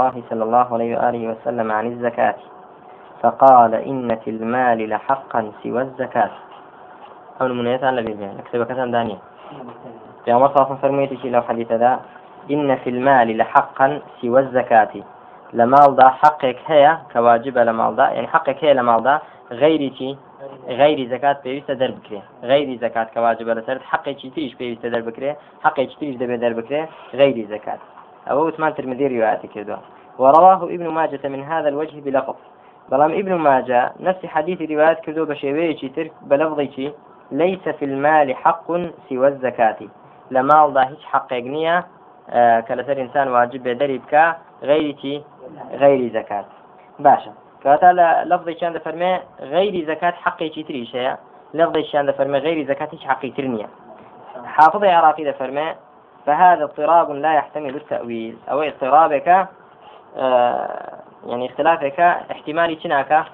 الله صلى الله عليه وآله وسلم عن الزكاة. فقال إن في المال لحقا سوى الزكاة. أو المنيات على بيبيع. نكتب كذا دانية. في عمر صلى فرميتي لو حديث ذا. إن في المال لحقا سوى الزكاة. لمال دا حقك هي كواجب لمال دا يعني حقك هي لمال دا غيري غير زكاة پێویستە دەربکرێ غير زكاة كواجب لەسەر حقێکی تریش پێویستە دەربکرێ حقێکی تریش دەبێت دەربکرێ غير زكاة. أو عثمان ترمذي رواياتي كذا. ورواه ابن ماجة من هذا الوجه بلفظ بلام ابن ماجة نفس حديث روايات كذو بشيوية ترك بلفظي ليس في المال حق سوى الزكاة. لما الله هيش حق يقنية آه إنسان واجب دريبك غير غير زكاة. باشا. كاتا لفظي كان فرمي غير زكاة حقي تريش لفظي كان فرمي غير زكاة حقي ترنية. حافظ عراقي فرمي فهذا اضطراب لا يحتمل التأويل. أو اضطرابك آه يعني اختلافك احتمالي تناك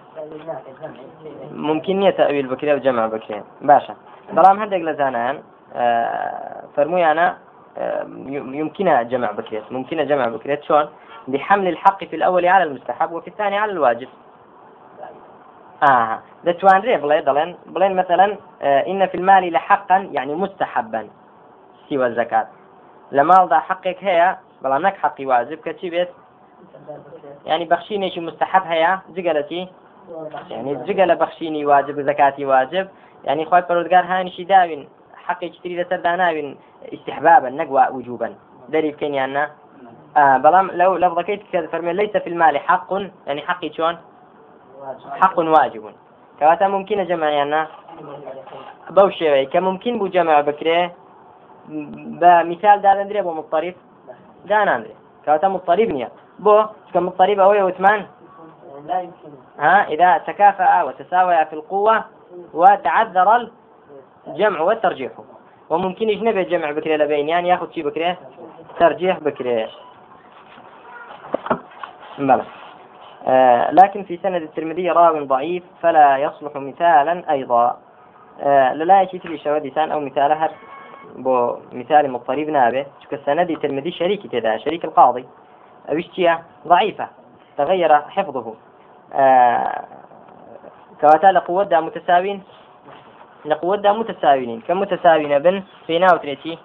ممكن تأويل بكري وجمع بكري. باشا. بلام هندق لزانان آه فرموي أنا آه يمكن جمع بكريت ممكن جمع بكريت شلون؟ بحمل الحق في الأول على المستحب وفي الثاني على الواجب. آه. دتوان بلين بلين بلين مثلا آه إن في المال لحقا يعني مستحبا. سوى الزكاة. لە ماڵدا حقێک هەیە بەڵام نەک حەقی واجب کە چی بێت؟ ینی بەخشینێکی مستحب هەیە جگەلەتی؟ ینی جگە لە بەخشینی واجب زکاتی واجب. ینی خۆی پەرۆزگار هانیشی داوین حقێکی تری لەسەردا ناوین استحبابن نەگوا وجوبن. دەری بکەنیان نا بەڵام لەو لەفظەکەیت کە فەرمێ لەیسە في المال حق ینی حقی چۆن؟ حق واجب کەواتە ممکنە جەمعیان نا بەو شێوەیە کە ممکن بوو جەمع بکرێ بمثال دادندري بو مضطرب داناندري كواتا مضطرب نيا بو كمضطرب أو وثمان لا يمكن ها إذا تكافأ وتساوي في القوة وتعذر الجمع والترجيح وممكن يجنب الجمع بكري لبين يعني ياخذ شيء بكري ترجيح بكري بلى آه لكن في سند الترمذي راو ضعيف فلا يصلح مثالا أيضا. آه لا يشي تبي شوديسان أو بو مثال مضطرب نابه شو السند الترمذي شريك كذا شريك القاضي. أو ضعيفة تغير حفظه. آه كواتا لقوة متساوين لقوة متساوين كمتساوين بن في ناوتريتي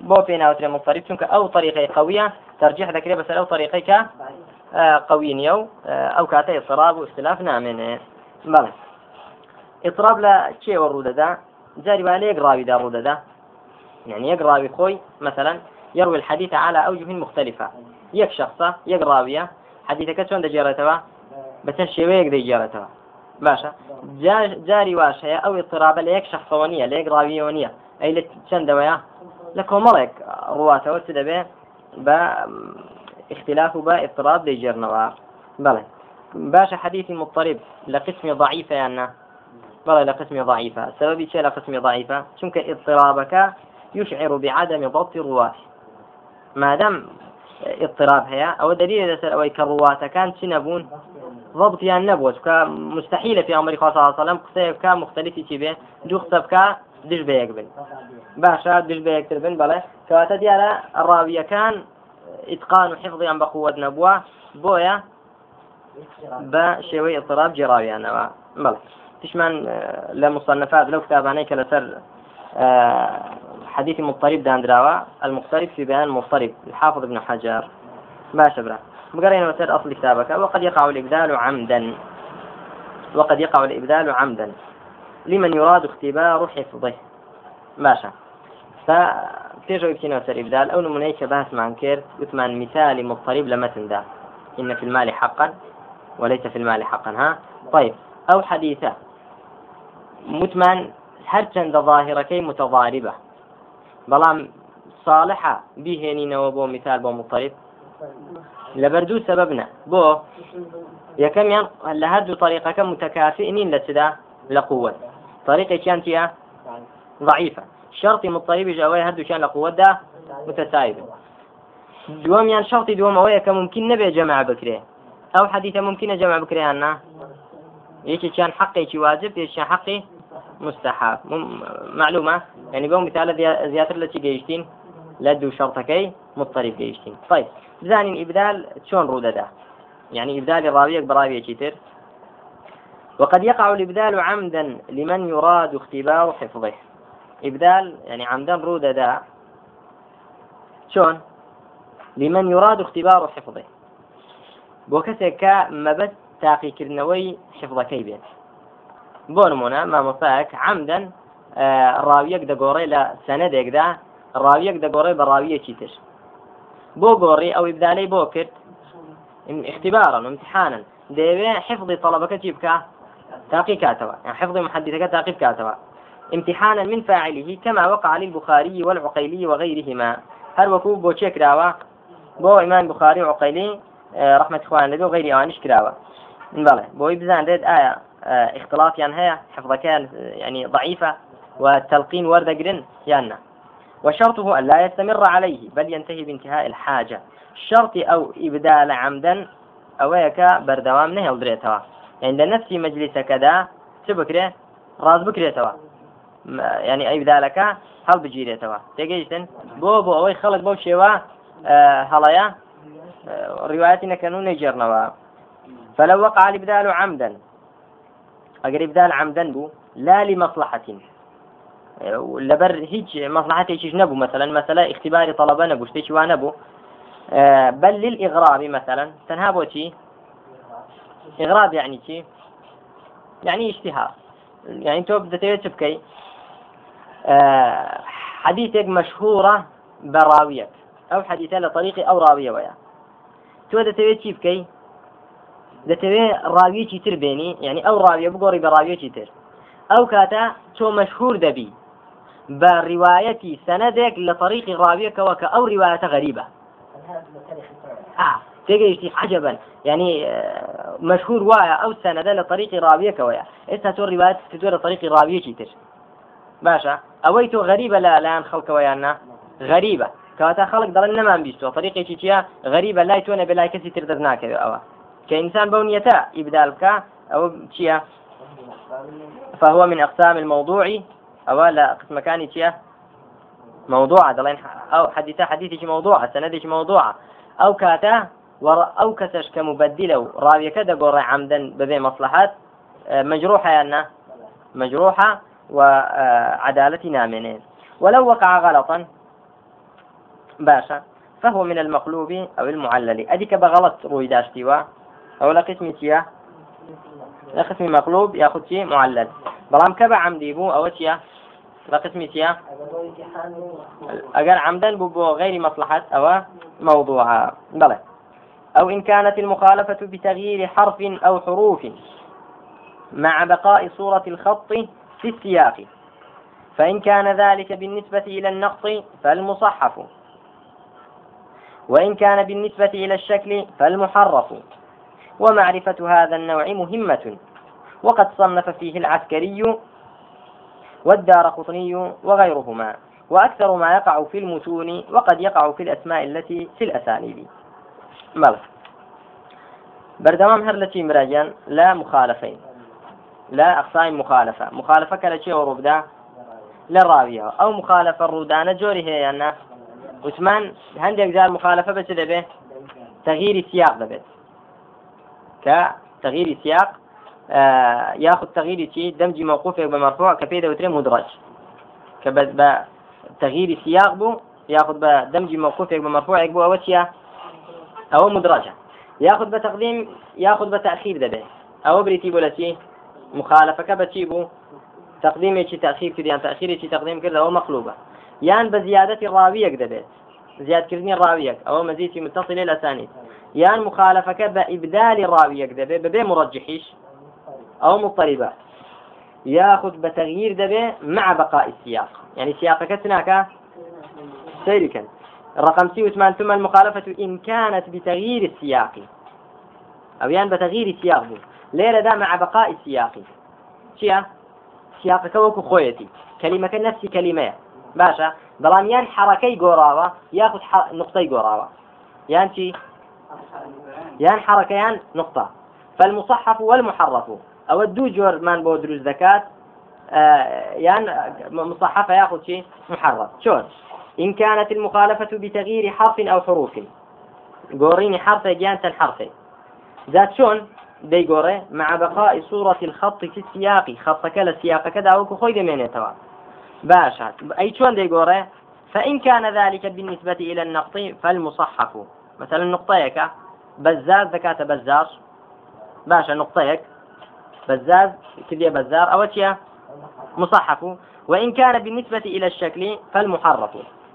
بو في ناوتري مضطرب أو طريقة قوية ترجيح ذكري بس أو طريقة قوي نيو. أو كاتا اضطراب واختلاف نامن بلى اضطراب لا شيء ورودة دا جاري بالي يقراوي دا رودة دا يعني يقراوي خوي مثلا يروي الحديث على أوجه مختلفة. يك شخصة يقراوية حديثك شلون دا جارتها؟ بس الشيء يقدر جارتها. باشا. جاري واشية أو اضطراب ليك شخصونية ليك راويونية أي لتشند ويا؟ لكم ملك رواته وتدبه اختلاف با اضطراب ليجرنوا بلى. باش حديث مضطرب لقسم ضعيفة يعني بلى لقسم ضعيفة. سبب شيء لقسم ضعيفة؟ شنك اضطرابك يشعر بعدم ضبط الرواة. ما دام اضطراب هي أو دليل يسأل أو كرواة كان شنبون ضبط يعني نبوت مستحيلة في أمر صلى الله عليه وسلم قصيب كان مختلف تبه دو قصب دش بيقبل باشا دش بيقتربن بلى. كواتا ديالا الراوية كان إتقان وحفظي عن بقوة نبوة بويا بشوي اضطراب جراوي أنا بلى. تشمان آه، لمصنفات لو كتابانيك لسر آه، حديث مضطرب داندراوا المضطرب في بيان المضطرب الحافظ ابن حجر. باشا برا بقرينا مثل أصل كتابك. وقد يقع الإبدال عمدا. وقد يقع الإبدال عمدا. لمن يراد اختبار حفظه. باشا پێشەوە بچینەوە سەر ئبدال ئەو نمونەی کە باسمان کرد وتمان مثال مضطرب لمتندا إن في المال حقا وليس في المال حقا. ها؟ طيب. أو حديثة. متمان چەندە ظاهرەکەی متضاربة. بەڵام صالحة بهێنینەوە بۆ مثال بۆ مضطرب. لبردو سببنا. بو یەکەمیان لە هەردوو طريقەکە متكافئ نین لە چدا لە قوة طريقة كانت ضعيفة. شرطي مضطرب جاوي هدو كان لقوة دا متسايب دوام يعني شرطي دوام أويا كممكن نبي جمع بكري أو حديثة ممكن جمع بكري أنا. يشي كان حقي شي واجب يشي كان حقي مستحب. معلومة. يعني بو مثال زيادة التي جيشتين لدو شرطكي مضطرب جيشتين طيب بزانين إبدال شون رودة ده؟ يعني إبدال راويك براوية كتير وقد يقع الإبدال عمدا لمن يراد اختبار حفظه. إبدال يعني عمدا رودة ده شون؟ لمن يراد اختبار حفظه. بوكسك مبت تاقي كرنوي حفظكي بيت. بۆ ما مصاك عمدا آه، ڕاویەک دەگۆڕێ لە سەنەدێکدا ڕاویەک دەگۆڕێ بە ڕاویەکی تر. بۆ گۆڕی ئەو ئبدالەی بۆ کرد اختبارا وامتحانا دەیەوێ حفظی طلبەکە چی بکە؟ تاقي كاتوا يعني حفظ محدثك تعقيب كاتوا امتحانا من فاعله كما وقع للبخاري والعقيلي وغيرهما هل وكوب بو تشيك راوا بو إمام بخاري وعقيلي رحمة إخوان لدو غير أوانش كراوا بەڵێ. بۆی بزانرێت ئایا اختلافیان هەیە حفظەکان يعني ضعيفة والتلقين وەردەگرن یاننا وشرطه أن لا يستمر عليه بل ينتهي بانتهاء الحاجة. شرط أو إبدال عمدا أويك بردوام نهل دريتوا عند نفس مجلسك دا تبكري راز بكريتوا يعني أي بدالك هل بجيريتوا تيجيشتن بو بو أوي خلق بو شيوا هلايا روايتنا كانوا نجرنوا فلو وقع الإبدال عمدا أقرب إبدال عمدا بو لا لمصلحة. لبر هيج مصلحتي نبو مثلا مثلا اختبار طلبة نبو شتيش نبو. آه بل للإغراب مثلا تنهابو شي إغراب يعني شي يعني اشتهار. يعني انتو بدأت تبكي. آه حديثك مشهورة براويك أو حديثة لطريقي أو راوية ويا. تو دەتەوێت بکەی دەتەوێت ڕاویەکی تر بێنی یعنی ئەو ڕاویە بگۆڕی بە ڕاویەکی تر. ئەو کاتە تۆ مەشهور دەبی؟ بە ڕیواەتی سەنەدێک لە طریقی ڕاویەکەوە کە ئەو ڕیواەتە غەریبە. تێگەیشتی حەجەبن ینی مەشهور وایە ئەو سەنەدە لە طریقی ڕاویەکەوەیە. ئێستا تۆ ڕیوات کردووە لە طریقی ڕاویەکی تر. باشە. ئەوەی تۆ غەریبە لە لایەن خەڵکەوەیاننا غەریبە. کەواتە خەڵک دەڵێن نەمان بیستەوە طریقێکی چیە غەریبە لای تۆ نەبێ لای کەسی تر دەستناکەوێت ئەوە. کە ئینسان بەو نیەتە ئیبدال بکە فهو من أقسام الموضوع أو لا قسم كان چیە موضوع دەڵێن أو حديثة حديثي موضوع سندي موضوع. أو كاتا أو كسش كمبدلة راوية كذا قرر عمدا ببي مصلحات. مجروحة يعني مجروحة وعدالتنا منين ولو وقع غلطا باشا. فهو من المقلوب أو المعلل. أديك بغلط روي داشتي أو لا قسم تيا قسم مقلوب ياخذ شيء معلل. بلام كبا عمدي بو أو تيا لا قسم تيا أجر عمدا بو غير مصلحة أو موضوع بلى. أو إن كانت المخالفة بتغيير حرف أو حروف مع بقاء صورة الخط في السياق. فإن كان ذلك بالنسبة إلى النقص فالمصحف. وإن كان بالنسبة إلى الشكل فالمحرف. ومعرفة هذا النوع مهمة. وقد صنف فيه العسكري والدار قطني وغيرهما. وأكثر ما يقع في المتون وقد يقع في الأسماء التي في الأسانيد. ماذا بردمام هر لتي مراجان لا مخالفين. لا أقسام مخالفة. مخالفة كالتي وربدا للراوية أو مخالفة الرودانة جوري هي يعني وثمان هندێک جار مخالفة بس دەبێ تغيير سياق دەبێت كتغيير سياق آه ياخذ تغيير شيء دمج موقوف بمرفوع كبيدة وتري مدرج. كبد تغيير سياق بو ياخذ بدمج موقوف بمرفوع يقبو أوشيا أو مدرجة. ياخذ بتقديم ياخذ بتأخير دبي. أو بريتي ولا شيء مخالفة كبتشيبو تقديم شيء تأخير كده يعني تأخير شيء تقديم كده أو مقلوبة. يان بزيادة الراوية دبيت زيادة كردني الراوية أو مزيد في يان مخالفك بإبدال الراوية دبي ببي مرجحيش أو مضطربة ياخذ بتغيير دبي مع بقاء السياق. يعني سياقك تناك سيركا الرقم سي وثمان ثم المخالفة إن كانت بتغيير السياق. أو يعني بتغيير السياق ليلة دا مع بقاء السياق. شيا؟ سياقك وكو خويتي. كلمة نفس كلمة. باشا. بەڵام یان حرەکەی گۆڕاوە یاخود نقطەی گۆڕاوە یان چی یان حرەکەیان نقطة. فالمصحف والمحرف. أو الدو جور من بو دروز ذكات آه يان مصحف ياخذ شيء محرف. شون؟ إن كانت المخالفة بتغيير حرف أو حروف. قوريني حرف جانتا حرفي. ذات شون؟ دي قوري. مع بقاء صورة الخط في السياق. خط كلا سياق كذا وكو خوي من يتوا باشا. أي شون دي قوري؟ فإن كان ذلك بالنسبة إلى النقط فالمصحف. مثلا نقطيك بزاز ذكاة بزاز. باشا نقطيك. بزاز كذي بزار أو مصحف. وإن كان بالنسبة إلى الشكل فالمحرف.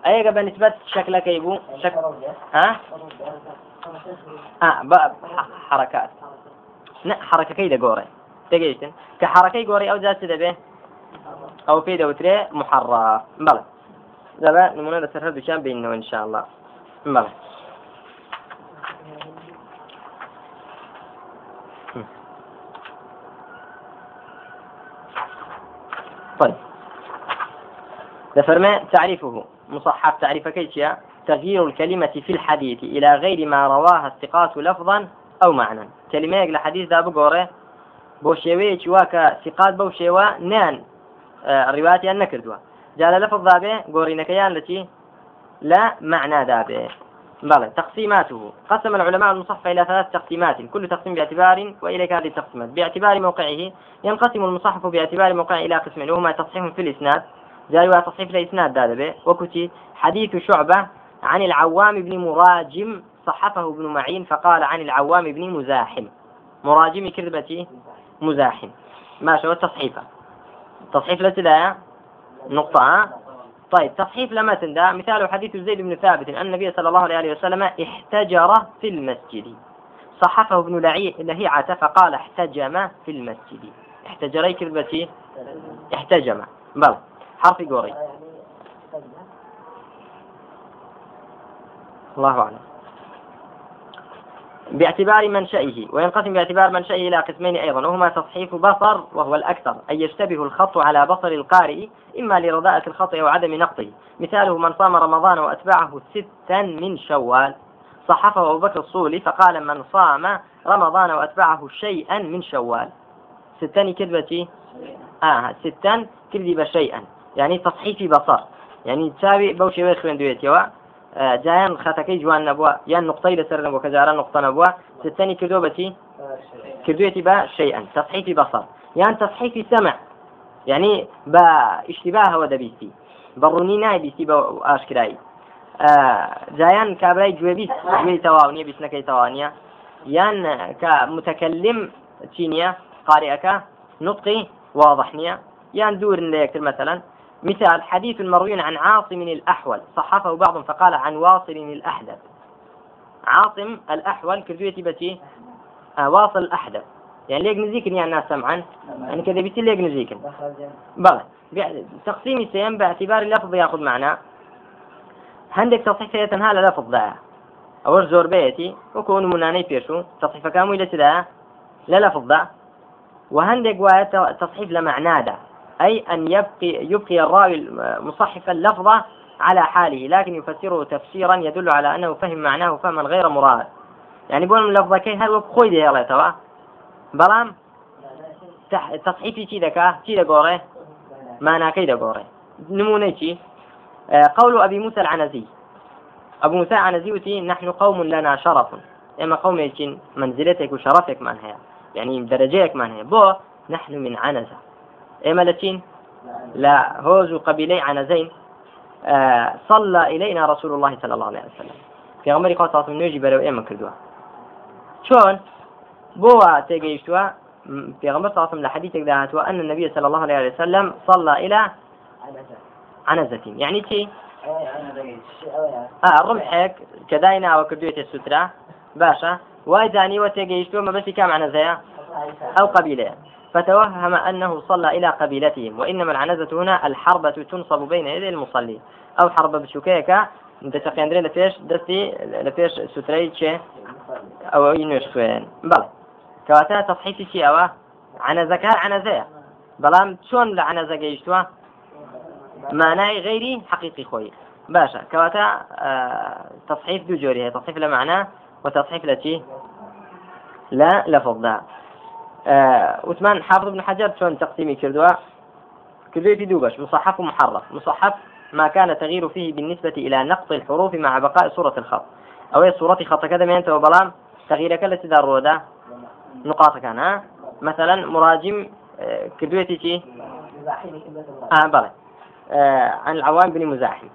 أي بالنسبة شكل كيبو شكل ها؟ آه حركات. حركة كيدا قوري. تجيشتن كحركة قوري أو ذات به أو في دوتري محرف. بلى. دابا نمونا نسرها بشان بينه إن شاء الله. بلى. طيب. لفرما تعريفه. مصحف تعريف كيف تغيير الكلمة في الحديث إلى غير ما رواها الثقات لفظا أو معنى كلمة لحديث ذا بقوره واكا ثقات بوشيوا نان. آه الروايات أن نكردوا جال لفظ ذابه قوري نكيان التي لا معنى ذابه بلى تقسيماته. قسم العلماء المصحف إلى ثلاث تقسيمات كل تقسيم باعتبار وإليك هذه التقسيمات. باعتبار موقعه ينقسم المصحف باعتبار موقعه إلى قسمين وهما تصحيح في الإسناد. جاي تصحيح الإسناد هذا وكتي حديث شعبة عن العوام بن مراجم صحفه ابن معين فقال عن العوام بن مزاحم. مراجم كذبتي مزاحم. ماشي والتصحيفة تصحيف لسلايا نقطة طيب تصحيف لمتن ده مثال حديث زيد بن ثابت أن النبي صلى الله عليه وسلم احتجر في المسجد. صحفه ابن لهيعة فقال احتجم في المسجد. احتجري كذبتي احتجم. بل حرف قوري. الله أعلم. باعتبار منشئه وينقسم باعتبار منشئه إلى قسمين أيضا وهما تصحيف بصر وهو الأكثر أي يشتبه الخط على بصر القارئ إما لرضاءة الخط أو عدم نقطه. مثاله من صام رمضان وأتبعه ستا من شوال. صحفه أبو بكر الصولي فقال من صام رمضان وأتبعه شيئا من شوال. ستان كذبتي آه ستا كذب شيئا يعني تصحيف بصر. يعني تساوي بوشي ويخوين دويتي جایان خەتەکەی جوان نەبووە یان نقطەی لەسەر نەبووە کە جاران نقطە نەبووە ستەنی کردو بەچی؟ کردوێتی بە شيئا تصحيفی بصر یان تصحيفی سمع يعني بە اشتباهەوە دەبیستی بەڕوونی نایبیستی بە ئاشکرایی. جایان کابرای گوێبیست گوێی تەواو نییە بیستنەکەی تەوانە یان کە متەکلم چی نییە قارئەکە نطقی واضح نییە. یان دوور لە یەکتر مثلا مثال حديث مروي عن عاصم الأحول صحفه بعض فقال عن واصل الأحدث عاصم الأحول كردويتي بتي؟ آه واصل الأحدث يعني ليك نزيكن يعني الناس سمعا؟ يعني كذا بيتي ليك نزيكن. بلى. تقسيم السيم باعتبار اللفظ يأخذ معنى. هندك تصحيح سيتنها لفظ ذا. أو زور بيتي وكون مناني بيشو تصحيح كامو إلى لا لفظ ذا. وهندك تصحيح لمعنى ده أي أن يبقي يبقي الراوي مصحف اللفظ على حاله لكن يفسره تفسيرا يدل على أنه فهم معناه فهما غير مراد. يعني بقول اللفظ كي هل وقت خوي دي الله توا بلام؟ تصحيفي شي دكا؟ شي دقوري ما كي دقوري نموني شي آه، قول أبي موسى العنزي. أبو موسى العنزي نحن قوم لنا شرف. إما قوم منزلتك وشرفك من هي يعني درجتك من هي بو نحن من عنزة. إما لتين لا هوز قبيلي عنزين. آه صلى إلينا رسول الله صلى الله عليه وسلم. في غمري قوة صلى الله عليه وسلم إما كردوا. شون؟ بوا تيجيشتوا. في غمر صلى الله عليه وسلم أن النبي صلى الله عليه وسلم صلى إلى عنزة. يعني تي آه رمحك كداينا أو كردوية السترة. باشا. وايداني وتيجيشتوا ما بس كام عنزة أو قبيلة. فتوهم أنه صلى إلى قبيلتهم وإنما العنزة هنا الحربة تنصب بين يدي المصلي. أو حربة بشوكيكا أنت تقيندرين لفيش دستي لفيش ستري أو ينوش خوين؟ بل كواتا تصحيفي شي أوا؟ عنزة عنزة. بلام شون لعنزة جيشتوا؟ معناي غيري حقيقي خوي. باشا كواتا آه تصحيف دو جوري تصحيف لمعنى وتصحيف لتي لا ده آه وثمان حافظ ابن حجر شلون تقسيمي كردوا. كردويتي دوبش مصحف ومحرف. مصحف ما كان تغيير فيه بالنسبة إلى نقص الحروف مع بقاء صورة الخط. أو صورة خط كذا من أنت وبلام تغيير كلا تدار رودا. نقاط كان ها؟ مثلا مراجم آه، كدويتي شي؟ آه بلى. آه عن العوام بن مزاحم.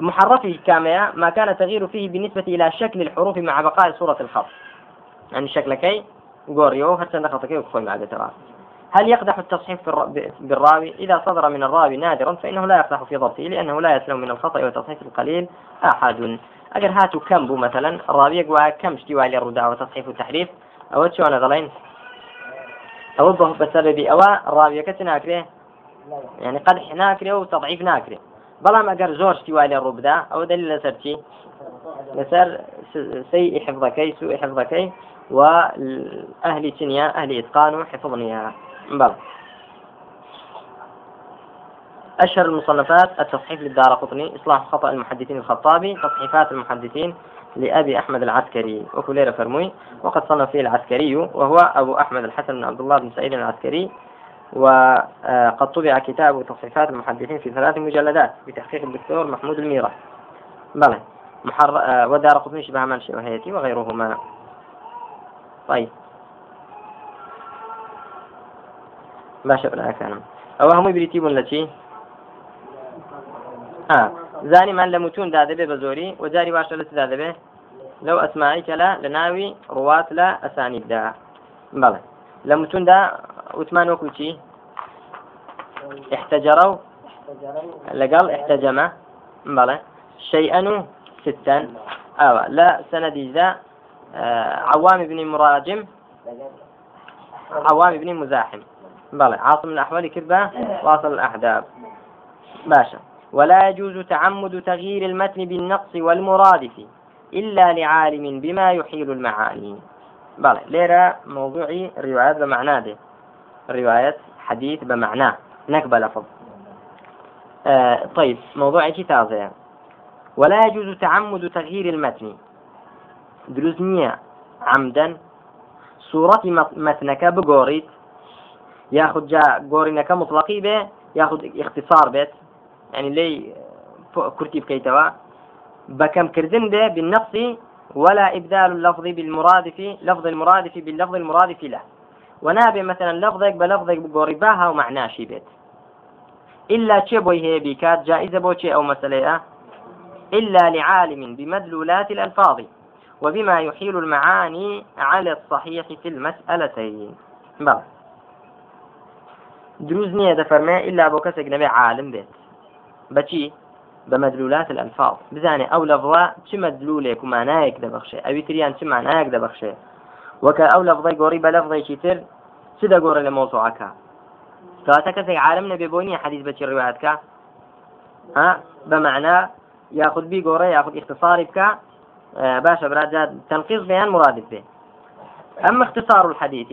محرفه كامية ما كان تغيير فيه بالنسبة إلى شكل الحروف مع بقاء صورة الخط. يعني شكل كي؟ غوريو حتى خطكي وكفوي مع ترى هل يقدح التصحيف بالراوي؟ إذا صدر من الراوي نادرا فإنه لا يقدح في ضبطه لأنه لا يسلم من الخطأ والتصحيف القليل أحد. أجر هاتوا كم مثلا الراوي يقوى كم اشتوى للرداء وتصحيف التحريف أو شو أنا غلين أو بسبب أو الراوي كتناكره يعني قدح ناكره وتضعيف ناكره زۆر شتیوای لێ ڕووبدا ئەوە دلیل لەسەر چی لەسەر سيء حفظەکەی سوء حفظەکەی و ئەهلی چنیە ئەهلی ئتقان و حفظ نیە بەڵ أشهر المصنفات التصحيف للدار قطني إصلاح خطأ المحدثين الخطابي تصحيفات المحدثين لأبي أحمد العسكري وكلير فرموي وقد صنف فيه العسكري وهو أبو أحمد الحسن بن عبد الله بن سعيد العسكري وقد طبع كتاب تصحيفات المحدثين في ثلاث مجلدات بتحقيق الدكتور محمود الميرة. بلى محر... ودار قطني شبه من شبهيتي وغيرهما. طيب. باشە براکانم ئەوە هەمووی بریتی بوون لە چی ها زانیمان لە متوندا دەبێت بە زۆری وەجاری باشە لەدا دەبێت لەو ئەسمایی کەلا لە ناوی ڕوات لە ئەسانیدا بەڵێ لە متوندا وتمان وەکو چی احتەجەرە و لەگەڵ احتەجەمە بەڵێ شەیئەن و ستەن ئاوە لە سەنەدیدا عوام بن مراجم. عوام بن مزاحم. بلى عاصم الأحوال كذبة واصل الأحداب. باشا. ولا يجوز تعمد تغيير المتن بالنقص والمرادف إلا لعالم بما يحيل المعاني. بلى ليرة موضوعي الروايات بمعناه ده. رواية حديث بمعناه نكبة لفظ. آه طيب موضوع كتابة ولا يجوز تعمد تغيير المتن دروزنية عمدا صورة متنك بقوريت ياخذ جاء قورينك مطلقي به ياخذ اختصار بيت يعني لي كرتي بكيتوا بكم كردن به بالنقص ولا إبدال اللفظ بالمرادف لفظ المرادف باللفظ المرادف له. ونابي مثلا لفظك بلفظك بقرباها ومعناه شي بيت إلا شي بوي هي بيكات جائزة بوشي أو مسألة إلا لعالم بمدلولات الألفاظ. وبما يحيل المعاني على الصحيح في المسألتين. بل. دروز نية دفرما إلا كسك نبي عالم بيت. بشي بمدلولات الألفاظ. بزاني أو لفظة شي مدلولك ومعناك دبخشي أو تريان شي معناك دبخشي وەکە ئەو لەفظی گۆڕی بە لەفظێکی تر چ دەگۆڕە لە کەسێک عالم بۆ نییە حەدیث بەچی ڕواتکە ها؟ بمعنى ياخذ بي قورة ياخذ اختصاري بك باشا براد تنقيص بيان مرادف به. أما اختصار الحديث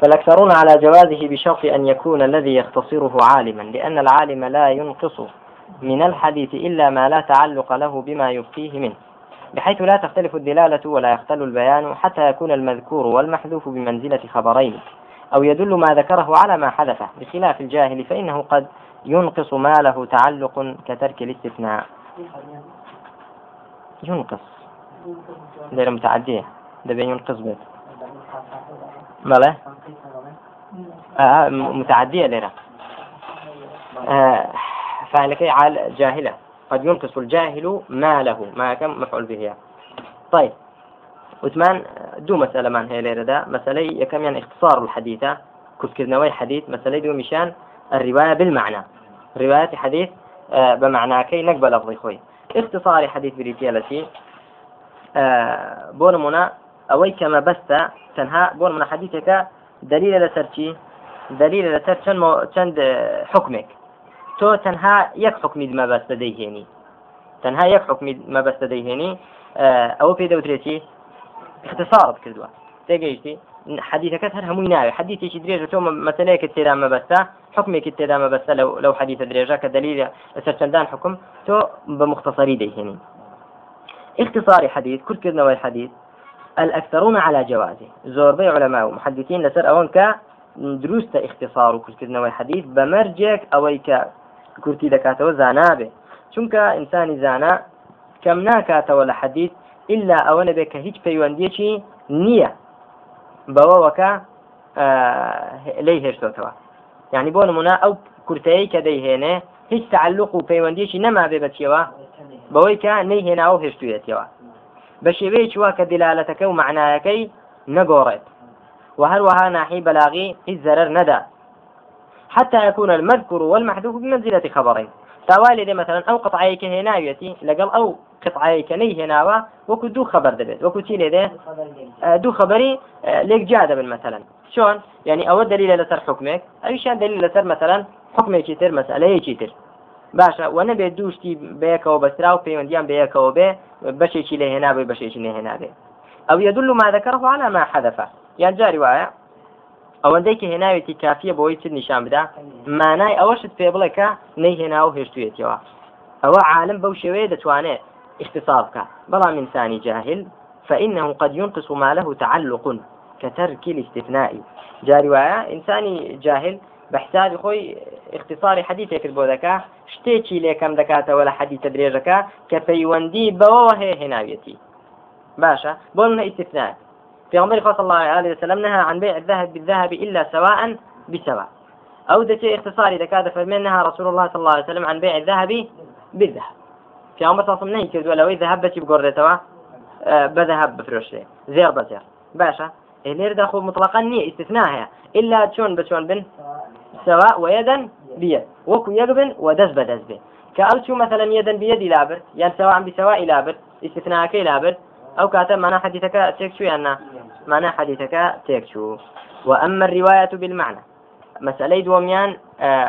فالأكثرون على جوازه بشرط أن يكون الذي يختصره عالما لأن العالم لا ينقص من الحديث إلا ما لا تعلق له بما يبقيه منه بحيث لا تختلف الدلالة ولا يختل البيان حتى يكون المذكور والمحذوف بمنزلة خبرين أو يدل ما ذكره على ما حدث بخلاف الجاهل فإنه قد ينقص ما له تعلق كترك الاستثناء. ينقص دير متعدية. دبي ينقص بيت. ماله آه متعدية ليرة آه فعلك عال جاهلة. قد ينقص الجاهل ماله. ما كم مفعول به. طيب. وثمان دو مسألة من هي ليرة ده مسألة يكم يعني اختصار الحديثة كذكرنوي حديث. مسألة دو مشان الرواية بالمعنى. رواية حديث آه، بمعنى كي نقبل لفظي خوي. اختصار حديث بريتيالتي آه، بون أوي كما بست تنها بون منا حديثك دليل لسرتي دليل لسر چند حكمك. تۆ تەنها یەک حکمی مەبەست دەیهێنی تەنها یەک حکمی مەبەست دەیهێنی ئەوە پێ دەوترێتی اختصارت کردووە تێگەیشتی حديثەکەت هەر هەمووی ناوێ حديثێکی درێژە تۆ مەسلەیەکە تێدا مەبەستا حکمێکی تێدا مەبەستە لەو لەو حديثە درێژە کە دلیلە لەسەر چەندان حکم تۆ بە مختصری دەیهێنی اختصار حديث کورتکردنەوەی حديث. الأكثرون على جوازه. زۆربەی علماء ومحدثين لەسەر ئەوەن کە دروستە اختصار کورتکردنەوەی حديث. بە مەرجێک ئەویش کورتی دەکاتەوە زانابێ چونکە ئینسانی زانا کەم ناکاتەوە لە حەدیث إلا ئەوە نەبێت کە هیچ پەیوەندیەکی نییە بەوەوەکە لی هێشتۆتەوە یعنی بۆ نمونە ئەو کورتەیە کە دەیهێنێ هیچ تعلق و پەیوەندیەکی نەما بێ بەچیەوە بەوەی کە نەیهێناوە هێشتوێتەوە بە شێوەیەکی وا کە دلالەتەکە و معنایەکەی نەگۆڕێت وهروها ناحي بلاغي الزرر ندى حتى يكون المذكور والمحذوف بمنزلة خبرين تاوالي دي مثلا أو قطعيك هناويتي لقل أو قطعيك ني هناوا وكو دو خبر دبت وكو تي لده دو خبري ليك جادة مثلا. شلون؟ يعني أو دليل لسر حكمك أي شان دليل لسر مثلا حكمك تر مسألة تر باشە و نەبێت دووشتی بەیەکەوە بەسرا و پەیوەندیان بەیەکەوە بێ بەشێکی لێ هێنابێ بەشێکی نێ هێنابێ ئەو يدل ما ذكره على ما حذف یان جاری وایە ئەوەندەی کە هێناوێتی کافیە بۆی چ نیشان بدا مانای ئەوەشت پێ بڵێ کە نەیهێنا و هێشتوێتەوە ئەوە عالم بەو شێوەیە دەتوانێت اختصاص بکە. بەڵام ئینسانی جاهل فإنه قد ينقص ما له تعلق كترك الاستثناء. جاري وایە ئینسانی جاهل بەحسابی خۆی اختصاری حەدیثێکرد بۆ دەکا شتێکی لێکەم دەکاتەوە لە حەدیثە درێژەکە کە پەیوەندی باشە بۆ منە استثناء في عمر صلى الله عليه وسلم نهى عن بيع الذهب بالذهب إلا سواء بسواء. أو دتي اختصاري دكاد فمن نهى رسول الله صلى الله عليه وسلم عن بيع الذهب بالذهب. في عمر صلى الله عليه وسلم لو ذهب بتي بقرتوا بذهب بفروشه زير بزير. باشا. لير داخل مطلقا نية استثناءها. إلا تشون بتشون بن؟ سواء ويدا بيد. وكو يقبن ودز بدز به كألشو مثلا يدا بيد لابر يعني سواء بسواء لابر استثناء كي لابر أو كاتب معنى حديثك تكشو يعني معنى حديثك تكشو. وأما الرواية بالمعنى مسألة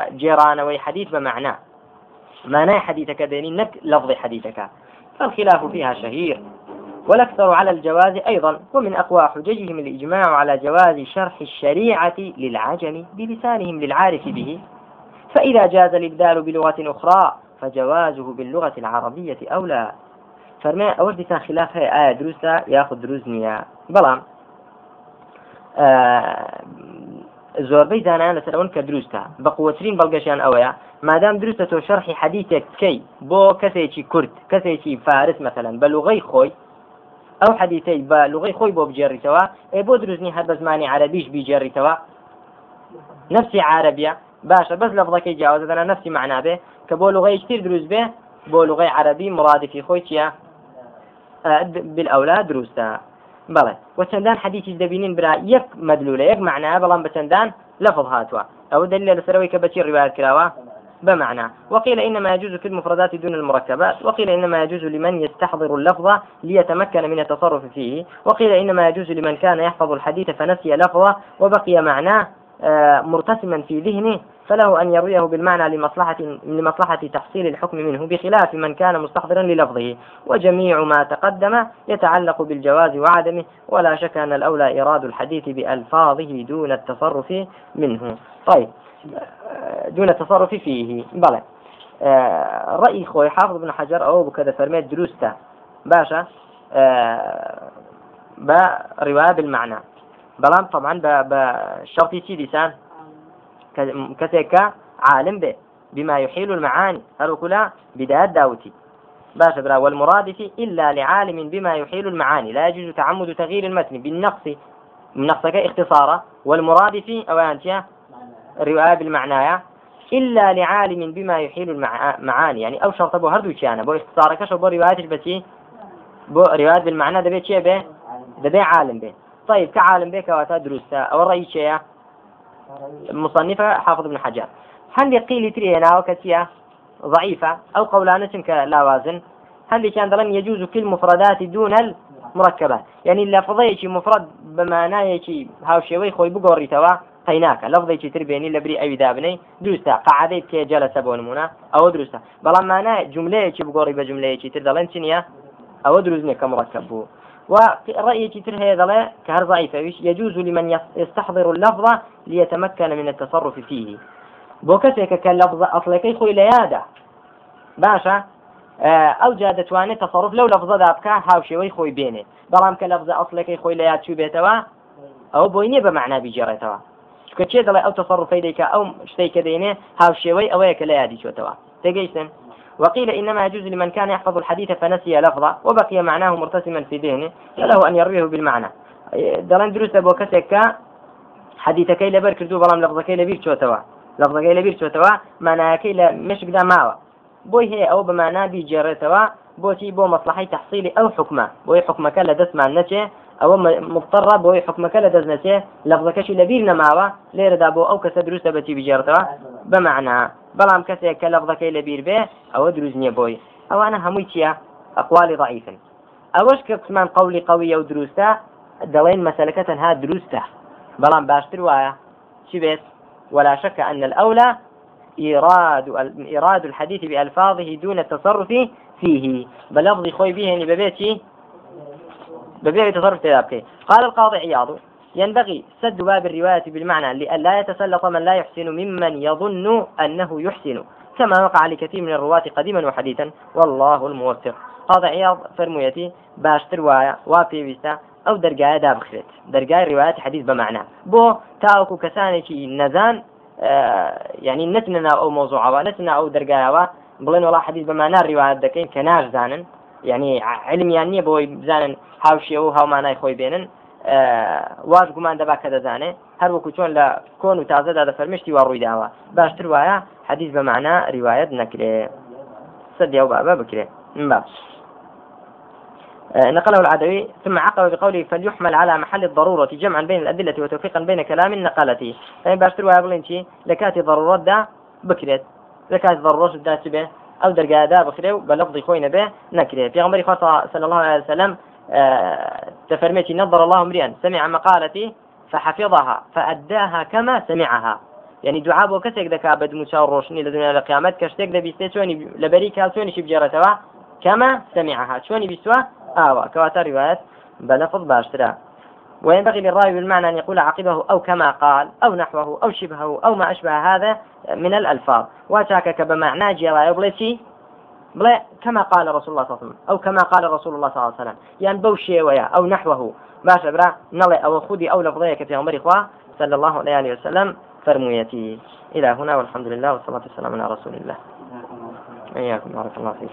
جيران وي حديث بمعنى. معنى حديثك ديني نك لفظ حديثك. فالخلاف فيها شهير. والأكثر على الجواز أيضا ومن أقوى حججهم الإجماع على جواز شرح الشريعة للعجم بلسانهم للعارف به. فإذا جاز الإبدال بلغة أخرى فجوازه باللغة العربية أولى. فرما أول ديسان خلاف هي آية دروسة ياخذ دروس نيا بلام آه زۆربەی زانیان لەسەر ئەوەن کە دروستە. بە قوترین بەڵگەشیان ئەوەیە مادام دروستە تۆ شەرحی حەدیثێک بکەی بۆ کەسێکی کورد کەسێکی فارس مثلەن بە لوغەی خۆی ئەو حەدیثەی بە لغەی خۆی بۆ بجێڕیتەوە ئێ بۆ دروستنی هەر بە زمانی عربیش بیجێڕیتەوە؟ نفسی عربیە. باشە بەس لەفظەکەی جیاوازە دەنا نفسی معنابێ کە بۆ لغەی تر دروست بێ بۆ لغەی عربی مرادفی خۆی چییە؟ بالأولى دروستە بەڵێ وچەندان حەدیثی دەبینین برا یەک مەدلولە یەک معناە بەڵام بەچەندان لفظ هاتووە ئەو دلیل لەسەرەوەی کە بەچی بمعنى. وقيل إنما يجوز في المفردات دون المركبات. وقيل إنما يجوز لمن يستحضر اللفظ ليتمكن من التصرف فيه. وقيل إنما يجوز لمن كان يحفظ الحديث فنسي لفظه وبقي معناه مرتسما في ذهنه فله أن يرويه بالمعنى لمصلحة لمصلحة تحصيل الحكم منه بخلاف من كان مستحضرا للفظه. وجميع ما تقدم يتعلق بالجواز وعدمه ولا شك أن الأولى إيراد الحديث بألفاظه دون التصرف منه. طيب دون التصرف فيه. بلى. آه، رأي خوي حافظ بن حجر أو بكذا فرميت دروسته. باشا. آه، برواية بالمعنى. بلان طبعا بشرطي سي لسان. كسيكا عالم به بما يحيل المعاني. هل كلا بداية داوتي. باشا برا والمرادف إلا لعالم بما يحيل المعاني. لا يجوز تعمد تغيير المتن بالنقص من نقصك اختصارا. والمرادف أو أنت رواية بالمعنايا. إلا لعالم بما يحيل المعاني يعني أو شرط بو هردو كان بو اختصارك شو؟ بو رواية بتي؟ بو رواية بالمعنى ده بيت به؟ ده عالم به. طيب كعالم به كواتا دروستا أو الرأي شيء مصنفة حافظ ابن حجر. هل قيل تري هنا وكتيا ضعيفة. أو قولان تنك لا وازن. هل كان ظلم يجوز في المفردات دون المركبات يعني اللفظية مفرد بمعنى هاو شوي خوي بقوري توا قەیناکە لەفظێکی تر بێنی لە بری ئەوی دابنەی دروستە قعدەی تێجە لە سەبۆ نمونە ئەوە دروستە بەڵام مانە جملەیەکی بگۆڕی بە جملەیەکی تر دەڵێن چ نییە ئەوە کە ورأيك تر هذا كهر ضعيف يجوز لمن يستحضر اللفظ ليتمكن من التصرف فيه. بوكسك كاللفظ أصلكي خوي ليادة. باشا ئەو جا دەتوانێت تصرف لەو لەفزەدا بکە هاوشێوەی خۆی بێنێ بەڵام کە لەفزە ئەسلەکەی خۆی لە یاد چوو بێتەوە ئەو بۆی نییە بە معنا بیجێڕێتەوە چکە چێ دەڵێ ئەو تەصرفەی دەیکا ئەو شتەی کە دەینێ هاوشێوەی ئەوەیە کە لە یادی چۆتەوە تێگەیشتن وقيل إنما يجوز لمن كان يحفظ الحديث فنسي لفظه وبقي معناه مرتسما في ذهنه فله أن يرويه بالمعنى. دەڵێن دروستە بۆ کەسێک کە حەدیتەکەی لەبەر کردو بەڵام لەفظەکەی لەبیر چۆتەوە لەفظەکەی لەبیر چۆتەوە مانایەکەی لە مشکدا ماوە بۆی هەیە ئەو بەمانا بیجێڕێتەوە بۆچی بۆ مەسلحی تحصیلی ئەو حکمە بۆی حکمەکە لە دەستمان نەچێ ئەوە مضطرە بۆی حکمەکە لە دەست نەچێ لەفظەکەشی لەبیر نەماوە لێرەدا بۆ ئەو کەسە دروستە بەچی بجێڕتەوە بەمعنا بەڵام کەسێک کە لەفظەکەی لەبیر بێ ئەوە دروست نییە بۆی ئەوانە هەمووی چییە ئەقوالی ضعیفن ئەوەش کە قسمان قولی قوی و دروستە دەڵێن مەسلەکە تەنها دروستە بەڵام باشتر وایە ولا شك أن الأولى إيراد إيراد الحديث بألفاظه دون التصرف فيه. بلفظ خوي به يعني ببيتي ببيع تصرف تذابكي قال القاضي عياض ينبغي سد باب الرواية بالمعنى لئلا يتسلط من لا يحسن ممن يظن أنه يحسن. كما وقع لكثير من الرواة قديما وحديثا. والله الموفق قاضي عياض فرمويتي باشتر وايا وافي بيستا ئەو دەرگایە دابخرێت دەرگای ڕواەت حەدیث بەمانە بۆ تاوەکو کەسانێکی نەزان ینی نتنە ئەو مۆزوعەوە نتنە ئەو دەرگایەوە بڵێن وڵا حەدیث بەمانە ڕواەت دەکەین کە ناشزانن یعنی علمیان نییە بۆی بزانن هاوشێ و هاومانای خۆی بێنن. واش گومان دەبا کە دەزانێ هەروەکو چۆن لە کۆن و تازەدا دەفەرمشتی وا ڕوویداوە باشتر وایە حەدیث بەمانە ڕواەت نەکرێ. سەدیا و بابە بکرێ. باش. نقله العدوي ثم عقب بقوله فليحمل على محل الضرورة جمعا بين الأدلة وتوفيقا بين كلام نقلته يعني باشتر وها بلين لكاتي ضرورات دا بكريت لكاتي ضرورات دا تبه أو درجة دا بخير بلفظ خوينا به نكره في غمر صلى الله عليه وسلم آه تفرميتي نظر الله امرئا سمع مقالتي فحفظها فأداها كما سمعها. يعني دعاء بە دموچاو ڕۆشنی لە دنیا لە قیامەت کە شتێک دەبیستێ چۆنی لەبەری کال چۆنیشی بجێڕێتەوە كما سمعها. شوني بيسوا آوى كواتا روايات بلفظ باشترا. وينبغي للراوي بالمعنى أن يقول عقبه أو كما قال أو نحوه أو شبهه أو ما أشبه هذا من الألفاظ. واتاكك بمعنى جرى بلتي بلا كما قال رسول الله صلى الله عليه وسلم. أو كما قال رسول الله صلى الله عليه وسلم. يعني بوشي ويا أو نحوه. باش برا نلي أو خذي أو لفظيك في عمر إخوة. صلى الله عليه وسلم. فرميتي إلى هنا والحمد لله والصلاة والسلام على رسول الله. إياكم. بارك الله فيك.